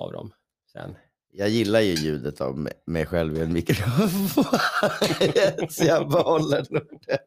av dem sen. Jag gillar ju ljudet av mig- själv i en mikrofon. så jag behåller nog det.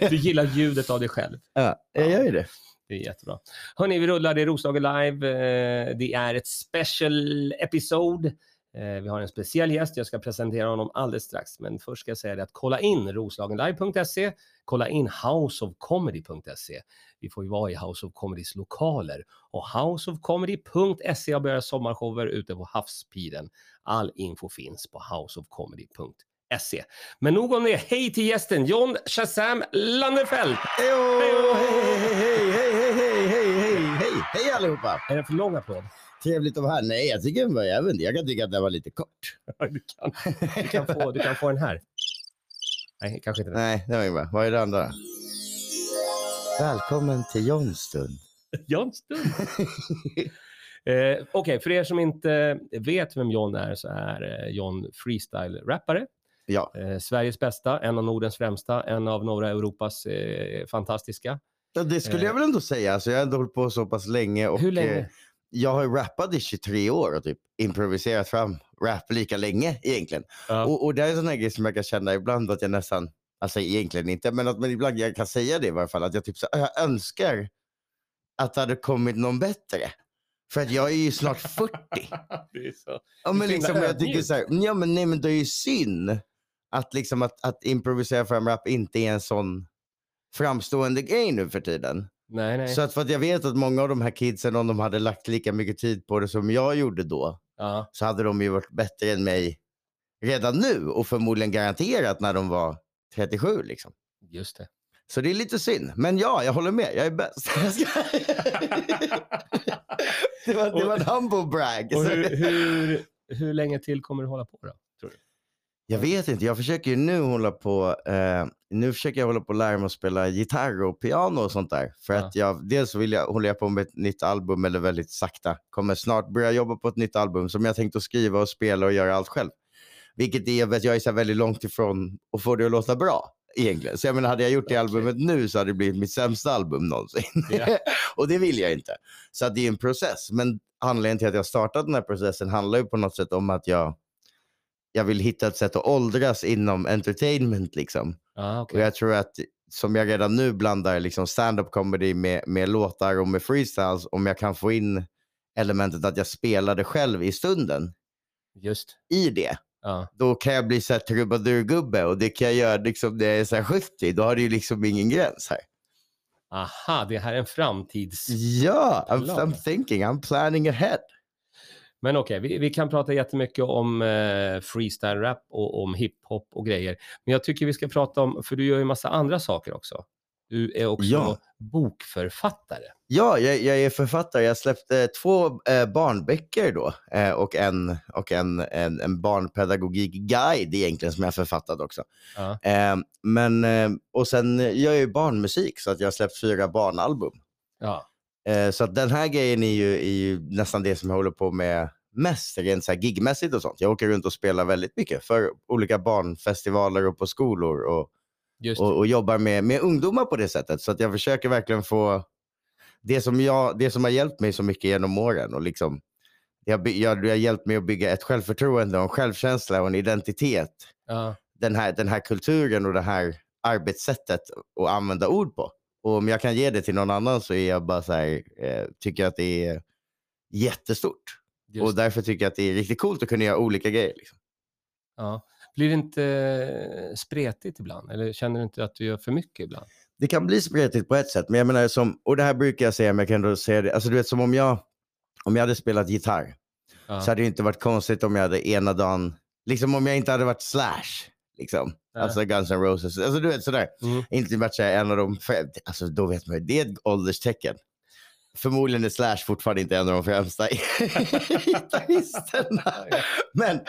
du gillar ljudet av dig själv. Ja, jag gör ju det. Det är jättebra. Hörni, vi rullar. Det är Roslagen live. Eh, Det är ett special episode. Vi har en speciell gäst. Jag ska presentera honom alldeles strax. Men först ska jag säga det att kolla in roslagenlive.se. Kolla in houseofcomedy.se. Vi får ju vara i House of Comedys lokaler. Och houseofcomedy.se har börjat sommarshower ute på havspiren. All info finns på houseofcomedy.se. Men nog om det. Hej till gästen John Shazam Landefelt. Hej, hej, hej, hej, hej, hej, hej, hej, hej, hej allihopa. Är det för lång applåd? Trevligt att vara här. Nej, jag tycker den var, jag, inte, jag kan tycka att den var lite kort. Du kan, du kan, få, du kan få den här. Nej, kanske inte den. Nej, det var inget bra. Vad är det andra? Välkommen till Johns stund. John Stund. eh, Okej, för er som inte vet vem John är så är eh, John freestyle-rappare. Ja, Eh, Sveriges bästa, en av Nordens främsta, en av norra Europas eh, fantastiska. Ja, det skulle jag väl ändå säga. Alltså, jag har ändå hållit på så pass länge. Och, Hur länge? Jag har rappat i 23 år och typ improviserat fram rap lika länge egentligen. Ja. Och, och det är en sån grej som jag kan känna ibland att jag nästan, alltså egentligen inte, men att men ibland jag kan säga det i varje fall, att jag typ så, jag önskar att det hade kommit någon bättre. För att jag är ju snart 40. det är så. Ja, men liksom, jag tycker så här, ja men nej men det är ju synd att liksom att, att improvisera fram rap inte är en sån framstående grej nu för tiden. Nej, nej. Så att för att jag vet att många av de här kidsen, om de hade lagt lika mycket tid på det som jag gjorde då, Ja, så hade de ju varit bättre än mig redan nu och förmodligen garanterat när de var 37 liksom. just det. Så det är lite synd. Men ja, jag håller med. Jag är bäst. Det, var, det var en humble brag. Och hur, hur, hur länge till kommer du hålla på då? Jag vet inte. Jag försöker ju nu hålla på. Eh, nu försöker jag hålla på att lära mig att spela gitarr och piano och sånt där. För Ja. att jag, dels vill jag, håller jag på med ett nytt album, eller väldigt sakta. Kommer snart börja jobba på ett nytt album som jag tänkt att skriva och spela och göra allt själv. Vilket är, jag vet, jag är så väldigt långt ifrån att få det att låta bra. Egentligen. Så jag menar, hade jag gjort det albumet nu så hade det blivit mitt sämsta album någonsin. Ja. och det vill jag inte. Så att det är en process. Men anledningen till att jag startat den här processen handlar ju på något sätt om att jag, jag vill hitta ett sätt att åldras inom entertainment. Liksom. Ja, Och okej. jag tror att som jag redan nu blandar liksom stand-up comedy med, med låtar och med freestyles, om jag kan få in elementet att jag spelar det själv i stunden Just. i det, Ja. då kan jag bli så här trubadurgubbe och det kan jag göra liksom när jag är så här 70. Då har det ju liksom ingen gräns här. Aha, det här är en framtids... Ja, I'm. I'm thinking, I'm planning ahead. Men okej, vi, vi kan prata jättemycket om eh, freestyle-rap och om hiphop och grejer. Men jag tycker vi ska prata om, för du gör ju massa andra saker också. Du är också Ja. bokförfattare. Ja, jag, jag är författare. Jag släppte två eh, barnböcker då eh, och, en, och en, en, en barnpedagogikguide egentligen som jag författat också. Ja. Eh, men, och sen eh, jag ju barnmusik så att jag har släppt fyra barnalbum. Ja. Eh, så att den här grejen är ju, är ju nästan det som jag håller på med mest, rent så här gigmässigt och sånt. Jag åker runt och spelar väldigt mycket för olika barnfestivaler och på skolor och, och, och jobbar med, med ungdomar på det sättet. Så att jag försöker verkligen få det som, jag, det som har hjälpt mig så mycket genom åren. Och liksom, jag, jag, har hjälpt mig att bygga ett självförtroende, och en självkänsla och en identitet. ja. Den här, den här kulturen och det här arbetssättet att använda ord på. Och om jag kan ge det till någon annan så är jag bara så här, eh, tycker jag att det är jättestort. Just, Och därför tycker jag att det är riktigt coolt att kunna göra olika grejer. Liksom. ja. Blir det inte eh, spretigt ibland? Eller känner du inte att du gör för mycket ibland? det kan bli spretigt på ett sätt, men jag menar som, och det här brukar jag säga, men jag kan ändå säga det, alltså du vet som om jag, om jag hade spelat gitarr Ja. så hade det inte varit konstigt om jag hade ena dagen, liksom om jag inte hade varit Slash, liksom, alltså Guns N' Roses, alltså du vet sådär, Mm. inte här, en av de, fem- alltså då vet man ju, det är ett ålderstecken. Förmodligen är Slash fortfarande inte en av de främsta gitarristerna. Men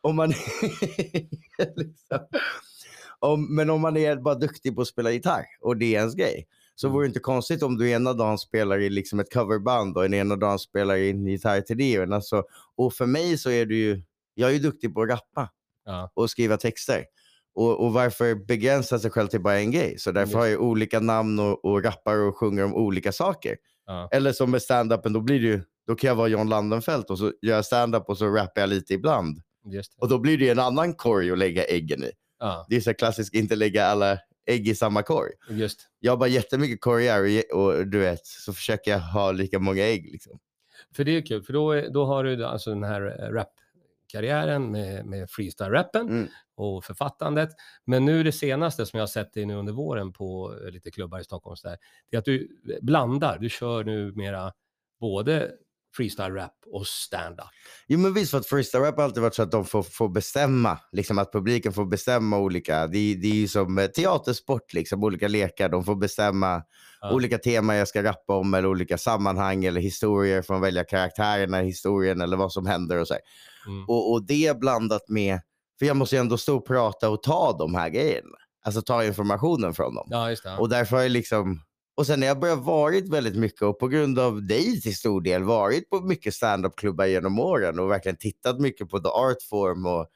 om man liksom, om, men om man är bara duktig på att spela gitarr och det är ens grej. Så Mm. vore det inte konstigt om du ena dagen spelar i liksom ett coverband och en ena dagen spelar in gitarr till det. Och, alltså, och för mig så är du ju, jag är ju duktig på att rappa Ja. och skriva texter. Och, och varför begränsa sig själv till bara en grej? Så därför har jag olika namn och, och rappar och sjunger om olika saker. Ja. Eller som med stand-upen, då blir det ju då kan jag vara John Landenfelt och så gör jag stand-up och så rappar jag lite ibland. Och då blir det en annan korg att lägga äggen i. Ja, Det är så klassiskt, inte lägga alla ägg i samma korg. just. Jag har bara jättemycket korgar och, och du vet, så försöker jag ha lika många ägg. Liksom. För det är kul, för då, då har du alltså den här eh, rapkarriären med, med freestyle-rappen Mm. och författandet. Men nu det senaste som jag har sett dig nu under våren på eh, lite klubbar i Stockholm, så där, det är att du blandar. Du kör nu mera både freestyle-rap och stand-up. Jo men visst, för att freestyle rap har alltid varit så att de får, får bestämma, liksom att publiken får bestämma olika, det, är- det är ju som eh, teatersport, liksom, olika lekar, de får bestämma Ja. olika teman jag ska rappa om eller olika sammanhang eller historier, får välja karaktärerna i historien eller vad som händer och så här. Mm. Och, och det blandat med, för jag måste ju ändå stå och prata och ta de här grejerna, alltså ta informationen från dem. Ja, just det. Och därför har jag liksom, och sen har jag börjat varit väldigt mycket och på grund av dig till stor del varit på mycket standup-klubbar genom åren och verkligen tittat mycket på the art form och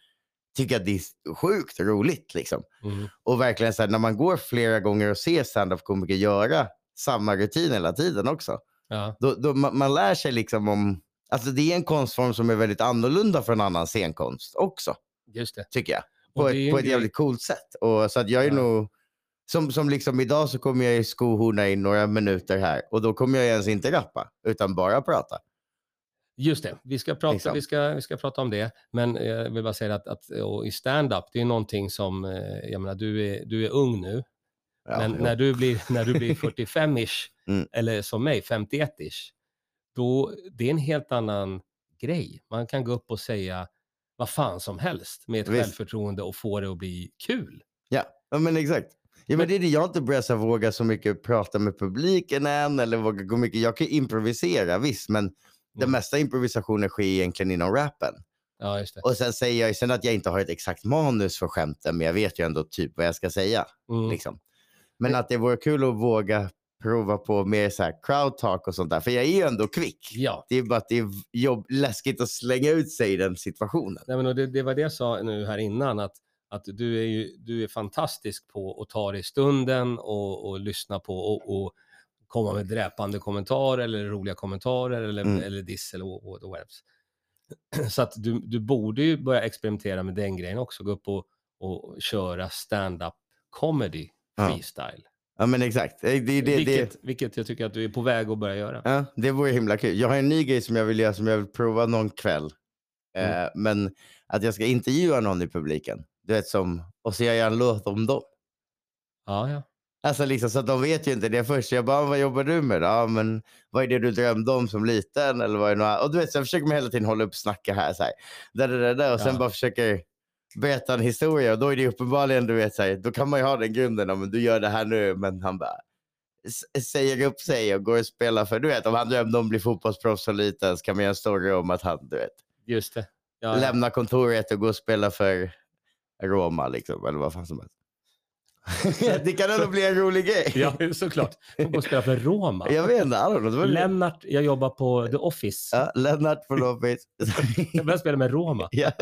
tycker att det är sjukt roligt liksom. Mm. Och verkligen så här, när man går flera gånger och ser standup-komiker göra samma rutin hela tiden också. Ja, Då, då man, man lär sig liksom om, alltså det är en konstform som är väldigt annorlunda från annan scenkonst också, just det. tycker jag. På ett, på ett jävligt coolt sätt. Och, så att jag är Ja. nog, som, som liksom idag så kommer jag i skohorna i några minuter här och då kommer jag ens inte rappa utan bara prata. Just det, vi ska prata, Liksom. vi ska, vi ska prata om det. Men eh, jag vill bara säga att, att i stand-up, det är någonting som, eh, jag menar, du är, du är ung nu, Ja, men jo. när du blir, när du blir 45-ish, Mm. eller som mig, 51-ish, då, det är en helt annan grej. Man kan gå upp och säga vad fan som helst med ett Visst. självförtroende och få det att bli kul. Ja, ja men exakt. Ja, men det är det jag inte börjat våga så mycket prata med publiken än eller våga gå mycket. Jag kan improvisera visst, men det Mm. mesta improvisationen sker egentligen inom rappen. Ja, just det. Och sen säger jag sen att jag inte har ett exakt manus för skämten, men jag vet ju ändå typ vad jag ska säga. Mm. Liksom. Men att det vore kul att våga prova på mer så här crowd talk och sånt där, för jag är ju ändå kvick. Ja, Det är bara att det är jobb, läskigt att slänga ut sig i den situationen. Nej, men det, det var det jag sa nu här innan, att, att du, är ju, du är fantastisk på att ta dig stunden och, och lyssna på och, och komma med dräpande kommentarer eller roliga kommentarer eller, Mm. eller diss eller what- what- what else. Så att du, du borde ju börja experimentera med den grejen också, gå upp och, och köra stand-up comedy freestyle. Ja men exakt. Det, det, det, vilket, vilket jag tycker att du är på väg att börja göra. Ja, det vore himla kul. Jag har en ny grej som jag vill göra som jag vill prova någon kväll. Mm. Eh, men att jag ska intervjua någon i publiken. Du vet som, och så gör jag en låt om dem. Ja, ja. Alltså liksom, så att de vet ju inte det först. Jag bara, vad jobbar du med då? Ja, men vad är det du drömde om som liten? Eller vad är det. Och du vet, så försöker man hela tiden hålla upp snacka här. Så här. Där, där, där, där. Och sen Ja. bara försöker berätta en historia. Och då är det uppenbarligen, du vet, så här, då kan man ju ha den grunden. Men du gör det här nu. Men han bara säger upp sig och går och spelar för, du vet, om han drömde om att bli fotbollsproffs som liten så kan man göra en story om att han, du vet, Just det. Ja, ja. lämnar kontoret och går och spelar för Roma liksom, eller vad fan som helst. Det kan ändå bli en rolig grej. Ja, såklart. Får gå och spela för Roma. Jag vet inte, var Lennart, jag jobbar på The Office. Ja, Lennart på loppis. Jag börjar spela med Roma. ja.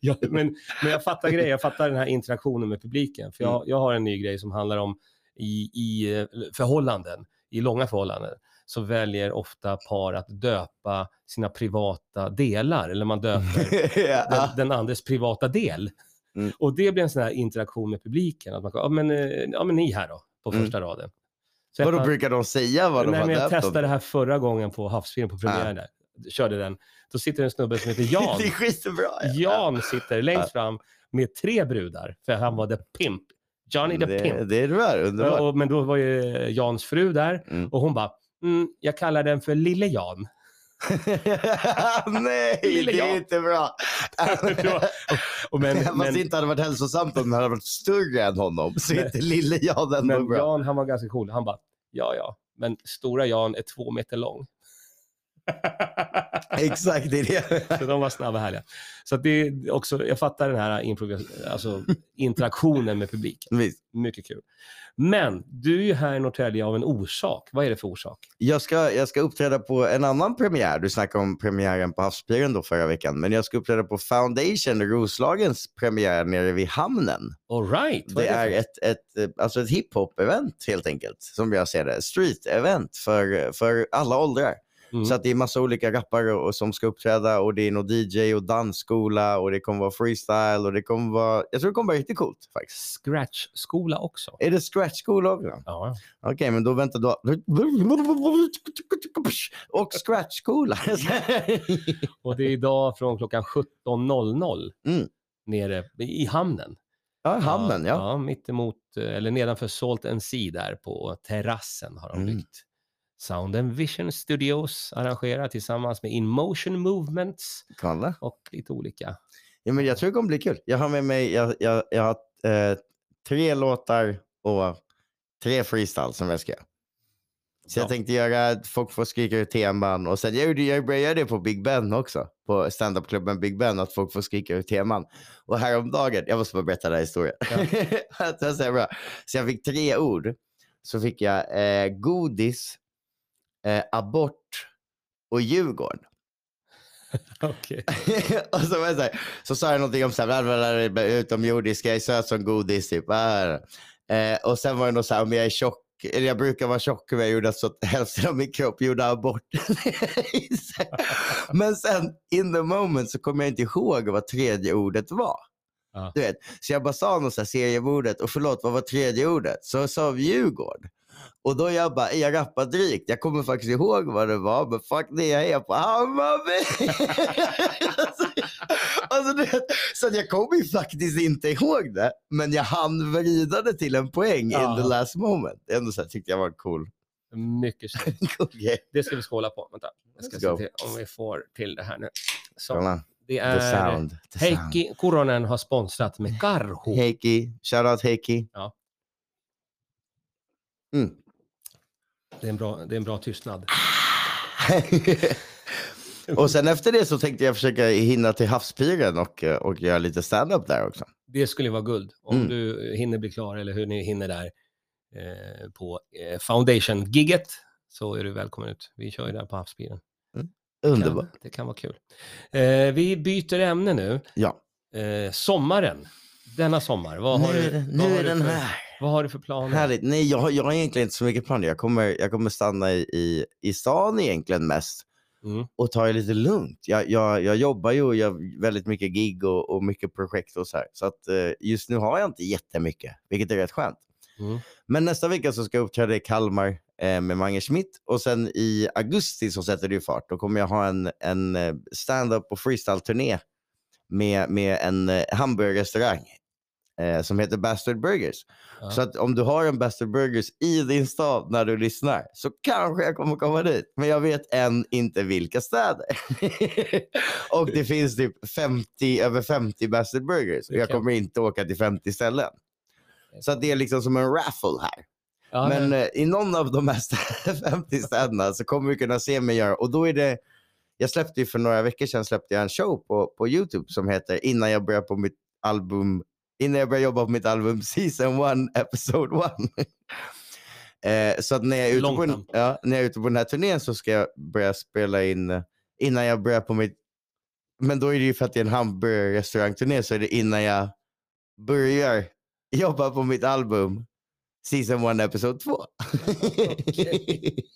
Ja, men, men jag fattar grejen, jag fattar den här interaktionen med publiken. För jag, jag har en ny grej som handlar om i, i eh, förhållanden, i långa förhållanden, så väljer ofta par att döpa sina privata delar, eller man döper ja. den, den andres privata del. Mm. Och det blir en sån här interaktion med publiken. Att man, ja, men, eh, ja, men ni här då, på Mm. första raden. Så Vadå brukar de säga vad de Nej, har men jag testade det här förra gången på havsfilm på premiären. där. Körde den. Då sitter en snubbe som heter Jan. det är skitbra. Ja. Jan sitter längst fram med tre brudar, för han var the pimp. Johnny the det, pimp. det är bra, underbart. Och, men då var ju Jans fru där Mm. och hon bara, mm, jag kallar den för Lille Jan. Nej, Lille det är inte bra. och men, Fast men, det inte hade varit hälsosamt om den hade varit större än honom. Så Nej. inte lille Jan ändå men bra. Jan han var ganska cool. Han bara, ja ja, men stora Jan är två meter lång. Exakt, det är det. Så de var snabba och härliga. Så det är också, jag fattar den här alltså, interaktionen med publiken. Visst. Mycket kul. Men du är ju här i Norrtälje av en orsak. Vad är det för orsak? Jag ska, jag ska uppträda på en annan premiär. Du snackade om premiären på Havspiren då förra veckan. Men jag ska uppträda på Foundation, Roslagens premiär nere vid hamnen. All right. vad Det är för- ett, ett, eh, alltså ett hiphop-event helt enkelt, som jag ser det. Street-event för, för alla åldrar. Mm. Så att det är massa olika rappare och, som ska uppträda och det är nog DJ och dansskola och det kommer vara freestyle och det kommer vara, jag tror det kommer vara riktigt coolt faktiskt. Scratch-skola också. Är det scratch-skola också? Ja. Okej, men då vänta då. Och scratch-skola. Och det är idag från klockan 17.00 Mm. nere i hamnen. ja, hamnen ja. ja. Mittemot, eh, eller nedanför Salt and Sea där på terrassen har de Mm. Sound and Vision Studios arrangerar tillsammans med InMotion Movements Kolla. och lite olika. Ja, men jag tror det kommer bli kul. Jag har med mig, jag, jag, jag har eh, tre låtar och tre freestyle som jag ska göra. Så Ja. jag tänkte göra att folk får skrika ut teman och sen jag, gjorde- jag började göra det på Big Ben också. På standupklubben Big Ben att folk får skrika ut teman. Och häromdagen, jag måste bara berätta den här historien. det var så, bra. så jag fick tre ord. Så fick jag eh, godis, eh, abort och Djurgården. Okej. och så, var jag så, här, så sa jag någonting om så här, utomjordiska, jag är söt som godis. Typ. Eh, och sen var det något så här, om jag är tjock, eller jag brukar vara tjock, men jag gjorde så att hälften av min kropp gjorde abort. men sen, in the moment, så kommer jag inte ihåg vad tredje ordet var. Ja. Du vet, så jag bara sa något serieordet och förlåt, vad var tredje ordet? Så jag sa Djurgården. Och då jag bara, jag rappar drygt. Jag kommer faktiskt ihåg vad det var, men fuck det, jag är på Hammarby. alltså, alltså, så jag kommer ju faktiskt inte ihåg det, men jag hann vrida det till en poäng Ja. in the last moment. Ändå så här, tyckte jag var cool, Mycket snyggt. grej. Det ska vi skåla på. Vänta. Jag ska Let's se till om vi får till det här nu. Så, Kolla, det the är sound. The sound. Heikki Kuronen har sponsrat med Karho. Heikki, shoutout Heikki. Ja. Mm. Det är en bra, det är en bra tystnad. och sen efter det så tänkte jag försöka hinna till havspiren och, och göra lite stand-up där också. Det skulle vara guld om Mm. du hinner bli klar eller hur ni hinner där eh, på eh, Foundation-gigget så är du välkommen ut. Vi kör ju där på Havsbilen. Underbart. Kan, det kan vara kul. Eh, vi byter ämne nu. Ja. Eh, sommaren. Denna sommar. Vad har, nu du, det- vad nu har är du den här. Vad har du för planer? Härligt. Nej, jag, jag har egentligen inte så mycket planer. Jag kommer, jag kommer stanna i, i, i stan egentligen mest Mm. och ta det lite lugnt. Jag, jag, jag jobbar ju och gör väldigt mycket gig och, och mycket projekt och så här. Så att eh, just nu har jag inte jättemycket, vilket är rätt skönt. Mm. Men nästa vecka så ska jag uppträda i Kalmar eh, med Mange Schmidt och sen i augusti så sätter det ju fart. Då kommer jag ha en, en eh, stand-up och freestyle-turné med, med en eh, hamburgerrestaurang eh, som heter Bastard Burgers. Ja. Så att om du har en Bastard Burgers i din stad när du lyssnar så kanske jag kommer komma dit. Men jag vet än inte vilka städer. och det finns typ 50, över 50 Bastard Burgers. Och jag kommer inte åka till 50 ställen. Så att det är liksom som en raffle här. Ja, Men men, eh, i någon av de här stä- 50 städerna så kommer vi kunna se mig göra. Och då är det, jag släppte ju för några veckor sedan släppte jag en show på, på YouTube som heter Innan jag börjar på mitt album, innan jag börjar jobba på mitt album Season 1 Episode 1. eh, så att när jag, är ute på en, ja, när jag är ute på den här turnén så ska jag börja spela in eh, innan jag börjar på mitt, men då är det ju för att det är en hamburgerrestaurangturné så är det innan jag börjar jobba på mitt album Season 1 Episode 2. Okej.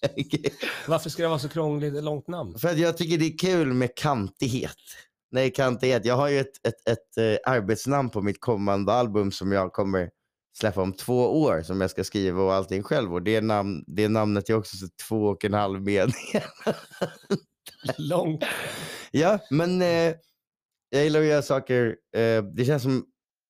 varför ska det vara så krångligt och långt namn? För att jag tycker det är kul med kantighet. Nej, kantighet. Jag har ju ett, ett, ett, eh, arbetsnamn på mitt kommande album som jag kommer släppa om två år som jag ska skriva och allting själv. Och det, namn, det namnet är också så två och en halv mening. Långt. ja, men eh, jag gillar att göra saker. Eh, det känns som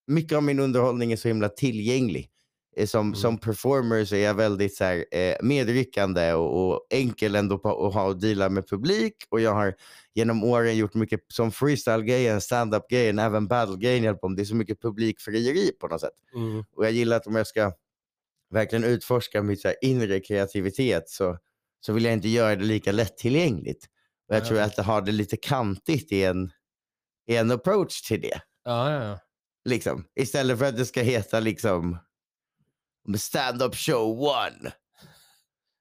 mycket av min underhållning är så himla tillgänglig. Eh, Som, Mm. som performer så är jag väldigt så här, eh, medryckande och, och enkel ändå på att ha och deala med publik. Och jag har genom åren gjort mycket som freestyle-grejen, stand-up-grejen, även battle-grejen. hjälper om. Det är så mycket publikfrieri på något sätt. Mm. Och jag gillar att om jag ska verkligen utforska mitt så här inre kreativitet så, så vill jag inte göra det lika lättillgängligt. Och jag Ja. tror att det har det lite kantigt i en, i en approach till det. Ja, ja, ja. Liksom. Istället för att det ska heta liksom stand-up show one.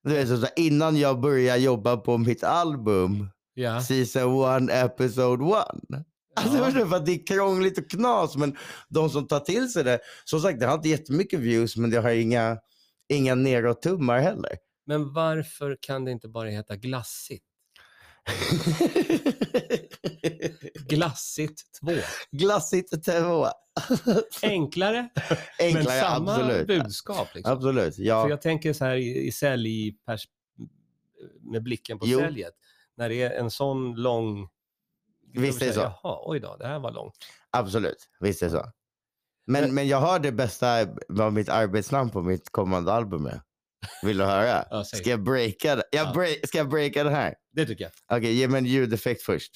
Du vet, så här, innan jag börjar jobba på mitt album, ja. season one, episode one. Alltså, Ja. för att det är krångligt och knas, men de som tar till sig det, som sagt, det har inte jättemycket views, men det har inga, inga neråt tummar heller. Men varför kan det inte bara heta glassigt? Glassigt 2. Glassigt tvåa. Enklare, men Enklare, samma absolut. budskap. Liksom. Absolut. För Ja, jag tänker så här i, i sälj, med blicken på Jo. säljet. När det är en sån lång... Visst är det så. Jaha, oj då, det här var långt. absolut. Visst är det så. Men, Men- men jag har det bästa, vad mitt arbetsnamn på mitt kommande album är. Vill du höra? Ja. Ska jag breaka det? Jag Ja. break, ska jag breaka det här? Det tycker jag. Okej, ge mig en ljudeffekt först.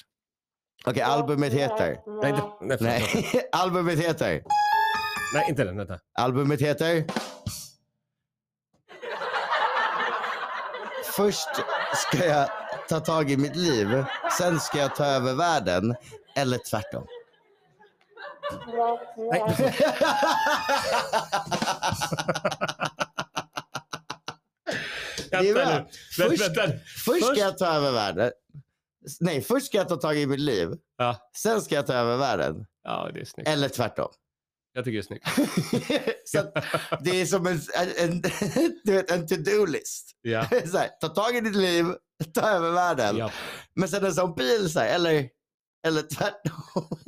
Okej, albumet heter... Nej, det, nej, Nej, albumet heter... nej, inte den. Vänta. Albumet heter... Först ska jag ta tag i mitt liv, sen ska jag ta över världen, eller tvärtom. Nej, Det är bra. Först-. Först ska jag ta över världen. Nej, först ska jag ta tag i mitt liv, Ja. sen ska jag ta över världen, ja, det är snyggt. eller tvärtom. Jag tycker det är snyggt. Det är som en, en, en, en to-do-list. Ja. Här, ta tag i ditt liv, ta över världen. ja. Men sen en sån pil, så här, eller, eller tvärtom.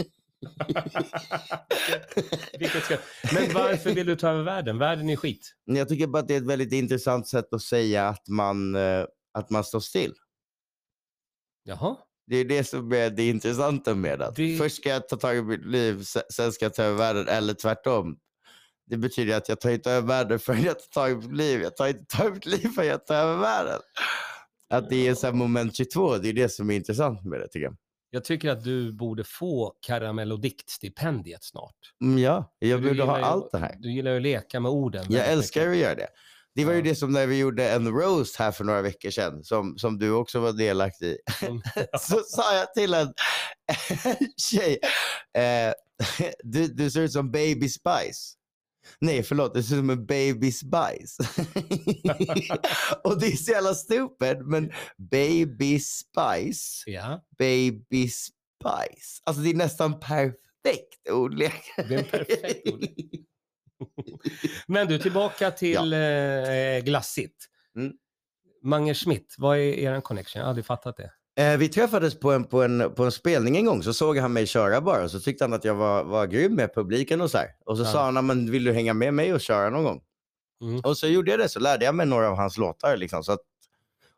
Ska... Men varför vill du ta över världen? Världen är skit. Jag tycker bara att det är ett väldigt intressant sätt att säga att man, eh, att man står still. Jaha. Det är det som är det intressanta med det. Det- Först ska jag ta tag i mitt liv, se- sen ska jag ta över världen, eller tvärtom. Det betyder att jag tar inte över världen förrän jag tar tag i mitt liv. Jag tar inte tag i mitt liv förrän jag tar över världen. Att det är så moment 22, det är det som är intressant med det tycker jag. Jag tycker att du borde få Karamell och diktstipendiet snart. Mm, ja, jag borde ha ju- allt det här. Du gillar ju att leka med orden. Jag älskar mycket. att göra det. Det var ju det som när vi gjorde en roast här för några veckor sedan, som, som du också var delaktig i. Mm. Så sa jag till en tjej, eh, du, du ser ut som baby spice. Nej, förlåt, du ser ut som en baby spice. Och det är så jävla stupid, men baby spice, Ja, baby spice. Alltså det är nästan perfekt ordlek. det är en perfekt ordlek. Men du, tillbaka till eh, glassigt. Mm. Mange Schmidt, vad är er connection? Jag har aldrig fattat det. Eh, vi träffades på en, på, en, på en spelning en gång, så såg han mig köra bara. Så tyckte han att jag var, var grym med publiken och så här. Och så Ja. sa han, "Ja, men vill du hänga med mig och köra någon gång? Mm. Och så gjorde jag det, så lärde jag mig några av hans låtar. Liksom, så att,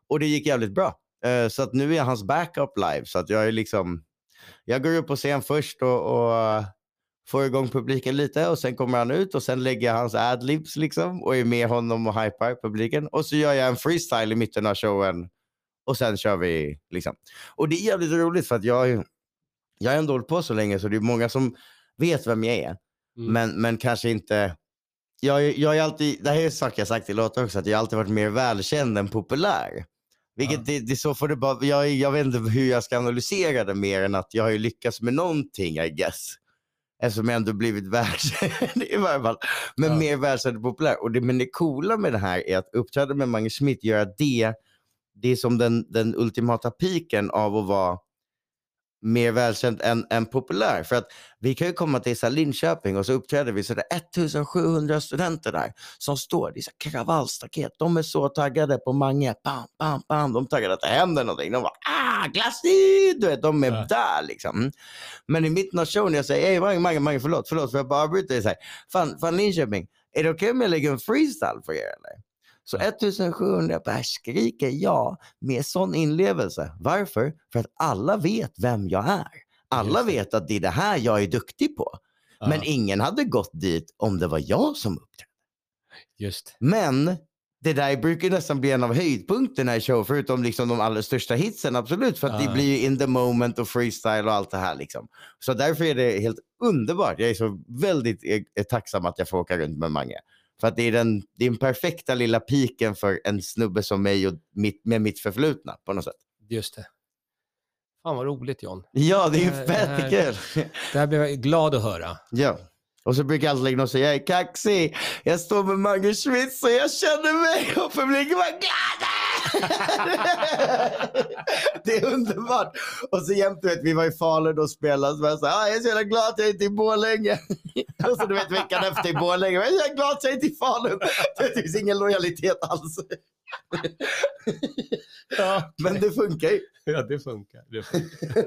och det gick jävligt bra. Eh, så att nu är hans backup live. Så att jag är liksom, jag går upp på scen först och, och får igång publiken lite och sen kommer han ut och sen lägger jag hans adlibs liksom och är med honom och hypar publiken. Och så gör jag en freestyle i mitten av showen och sen kör vi liksom. Och det är jävligt roligt för att jag, jag har ändå hållit på så länge så det är många som vet vem jag är. Mm. Men, men kanske inte... Jag, jag är alltid, det här är saker jag sagt i låtar också, att jag har alltid varit mer välkänd än populär. Vilket Ja. det, det så får det bara, jag, jag vet inte hur jag ska analysera det mer än att jag har lyckats med någonting I guess. Eftersom jag ändå blivit världskänd i varje fall. Men Ja. mer världskänd än populär. Och det, men det coola med det här är att uppträda med Mange Schmidt, göra det, det är som den, den ultimata piken av att vara mer välkänd än, än populär. För att vi kan ju komma till så Linköping och så uppträder vi så det är 1700 studenter där som står, det är så här kravallstaket. De är så taggade på Mange. Bam, bam, bam. De är taggade att det händer någonting. De bara ah, glassigt! Du vet, de är Ja. där liksom. Mm. Men i mitten av showen jag säger, hej Mange, Mange, Mange, förlåt, förlåt, för jag bara avbryter dig. Fan, fan Linköping, är det okej om jag lägger en freestyle för er eller? Så 1700 pers skriker ja med sån inlevelse. Varför? För att alla vet vem jag är. Alla det. vet att det är det här jag är duktig på. Ja, Men ingen hade gått dit om det var jag som uppträdde. just. Men det där brukar nästan bli en av höjdpunkterna i show, förutom liksom de allra största hitsen, absolut. För att det Ja. blir ju in the moment och freestyle och allt det här. Liksom. Så därför är det helt underbart. Jag är så väldigt eh, tacksam att jag får åka runt med Mange. För att det är den, det är den perfekta lilla piken för en snubbe som mig och mitt, med mitt förflutna på något sätt. Just det. Fan vad roligt John. Ja, det är ju det här- fett kul. Det här blev jag glad att höra. Ja. Och så brukar jag alltid någon säga, jag är kaxig, jag står med Mange Schmidt så jag känner mig och publiken bara glada! det är underbart. Och så jämt du vet, vi var i Falun och spelade så var jag så här, ah, jag är så jävla glad att jag inte är i Borlänge. och så du vet veckan efter i Borlänge, jag är så jävla glad att jag inte är i Falun. Det finns ingen lojalitet alls. Ja, Men det funkar ju. ja, det funkar. Det funkar.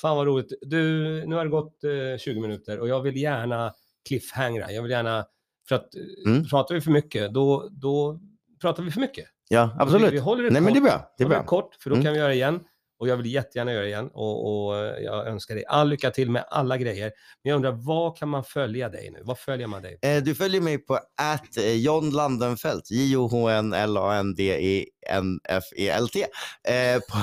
Fan vad roligt. Du, nu har det gått eh, 20 minuter och jag vill gärna cliffhangra. Jag vill gärna, för att eh, Mm. pratar vi för mycket, då, då pratar vi för mycket. Ja, Vi, absolut. vi håller det Nej, kort. men det är bra. Det är bra. kort, för då Mm. kan vi göra det igen. Och jag vill jättegärna göra det igen. Och, och eh, jag önskar dig all lycka till med alla grejer. Men jag undrar, vad kan man följa dig nu? Vad följer man dig? Eh, Du följer mig på att John Landenfelt, J-O-H-N-L-A-N-D-E-N-F-E-L-T, eh, på,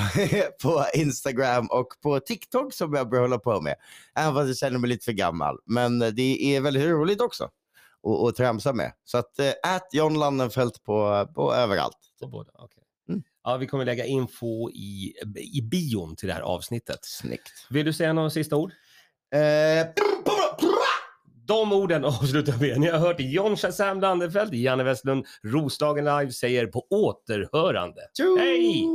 på Instagram och på TikTok som jag börjar hålla på med. Även fast jag känner mig lite för gammal. Men det är väldigt roligt också att- tramsa med. Så att eh, John Landenfelt på, på överallt. På båda? okej. Mm. Ja, vi kommer lägga info i, i bion till det här avsnittet. Snyggt. Vill du säga några sista ord? Eh, De orden avslutar vi. Ni har hört John Shazam Landefelt, Janne Westlund, Roslagen Live säger på återhörande. tjo! Hej!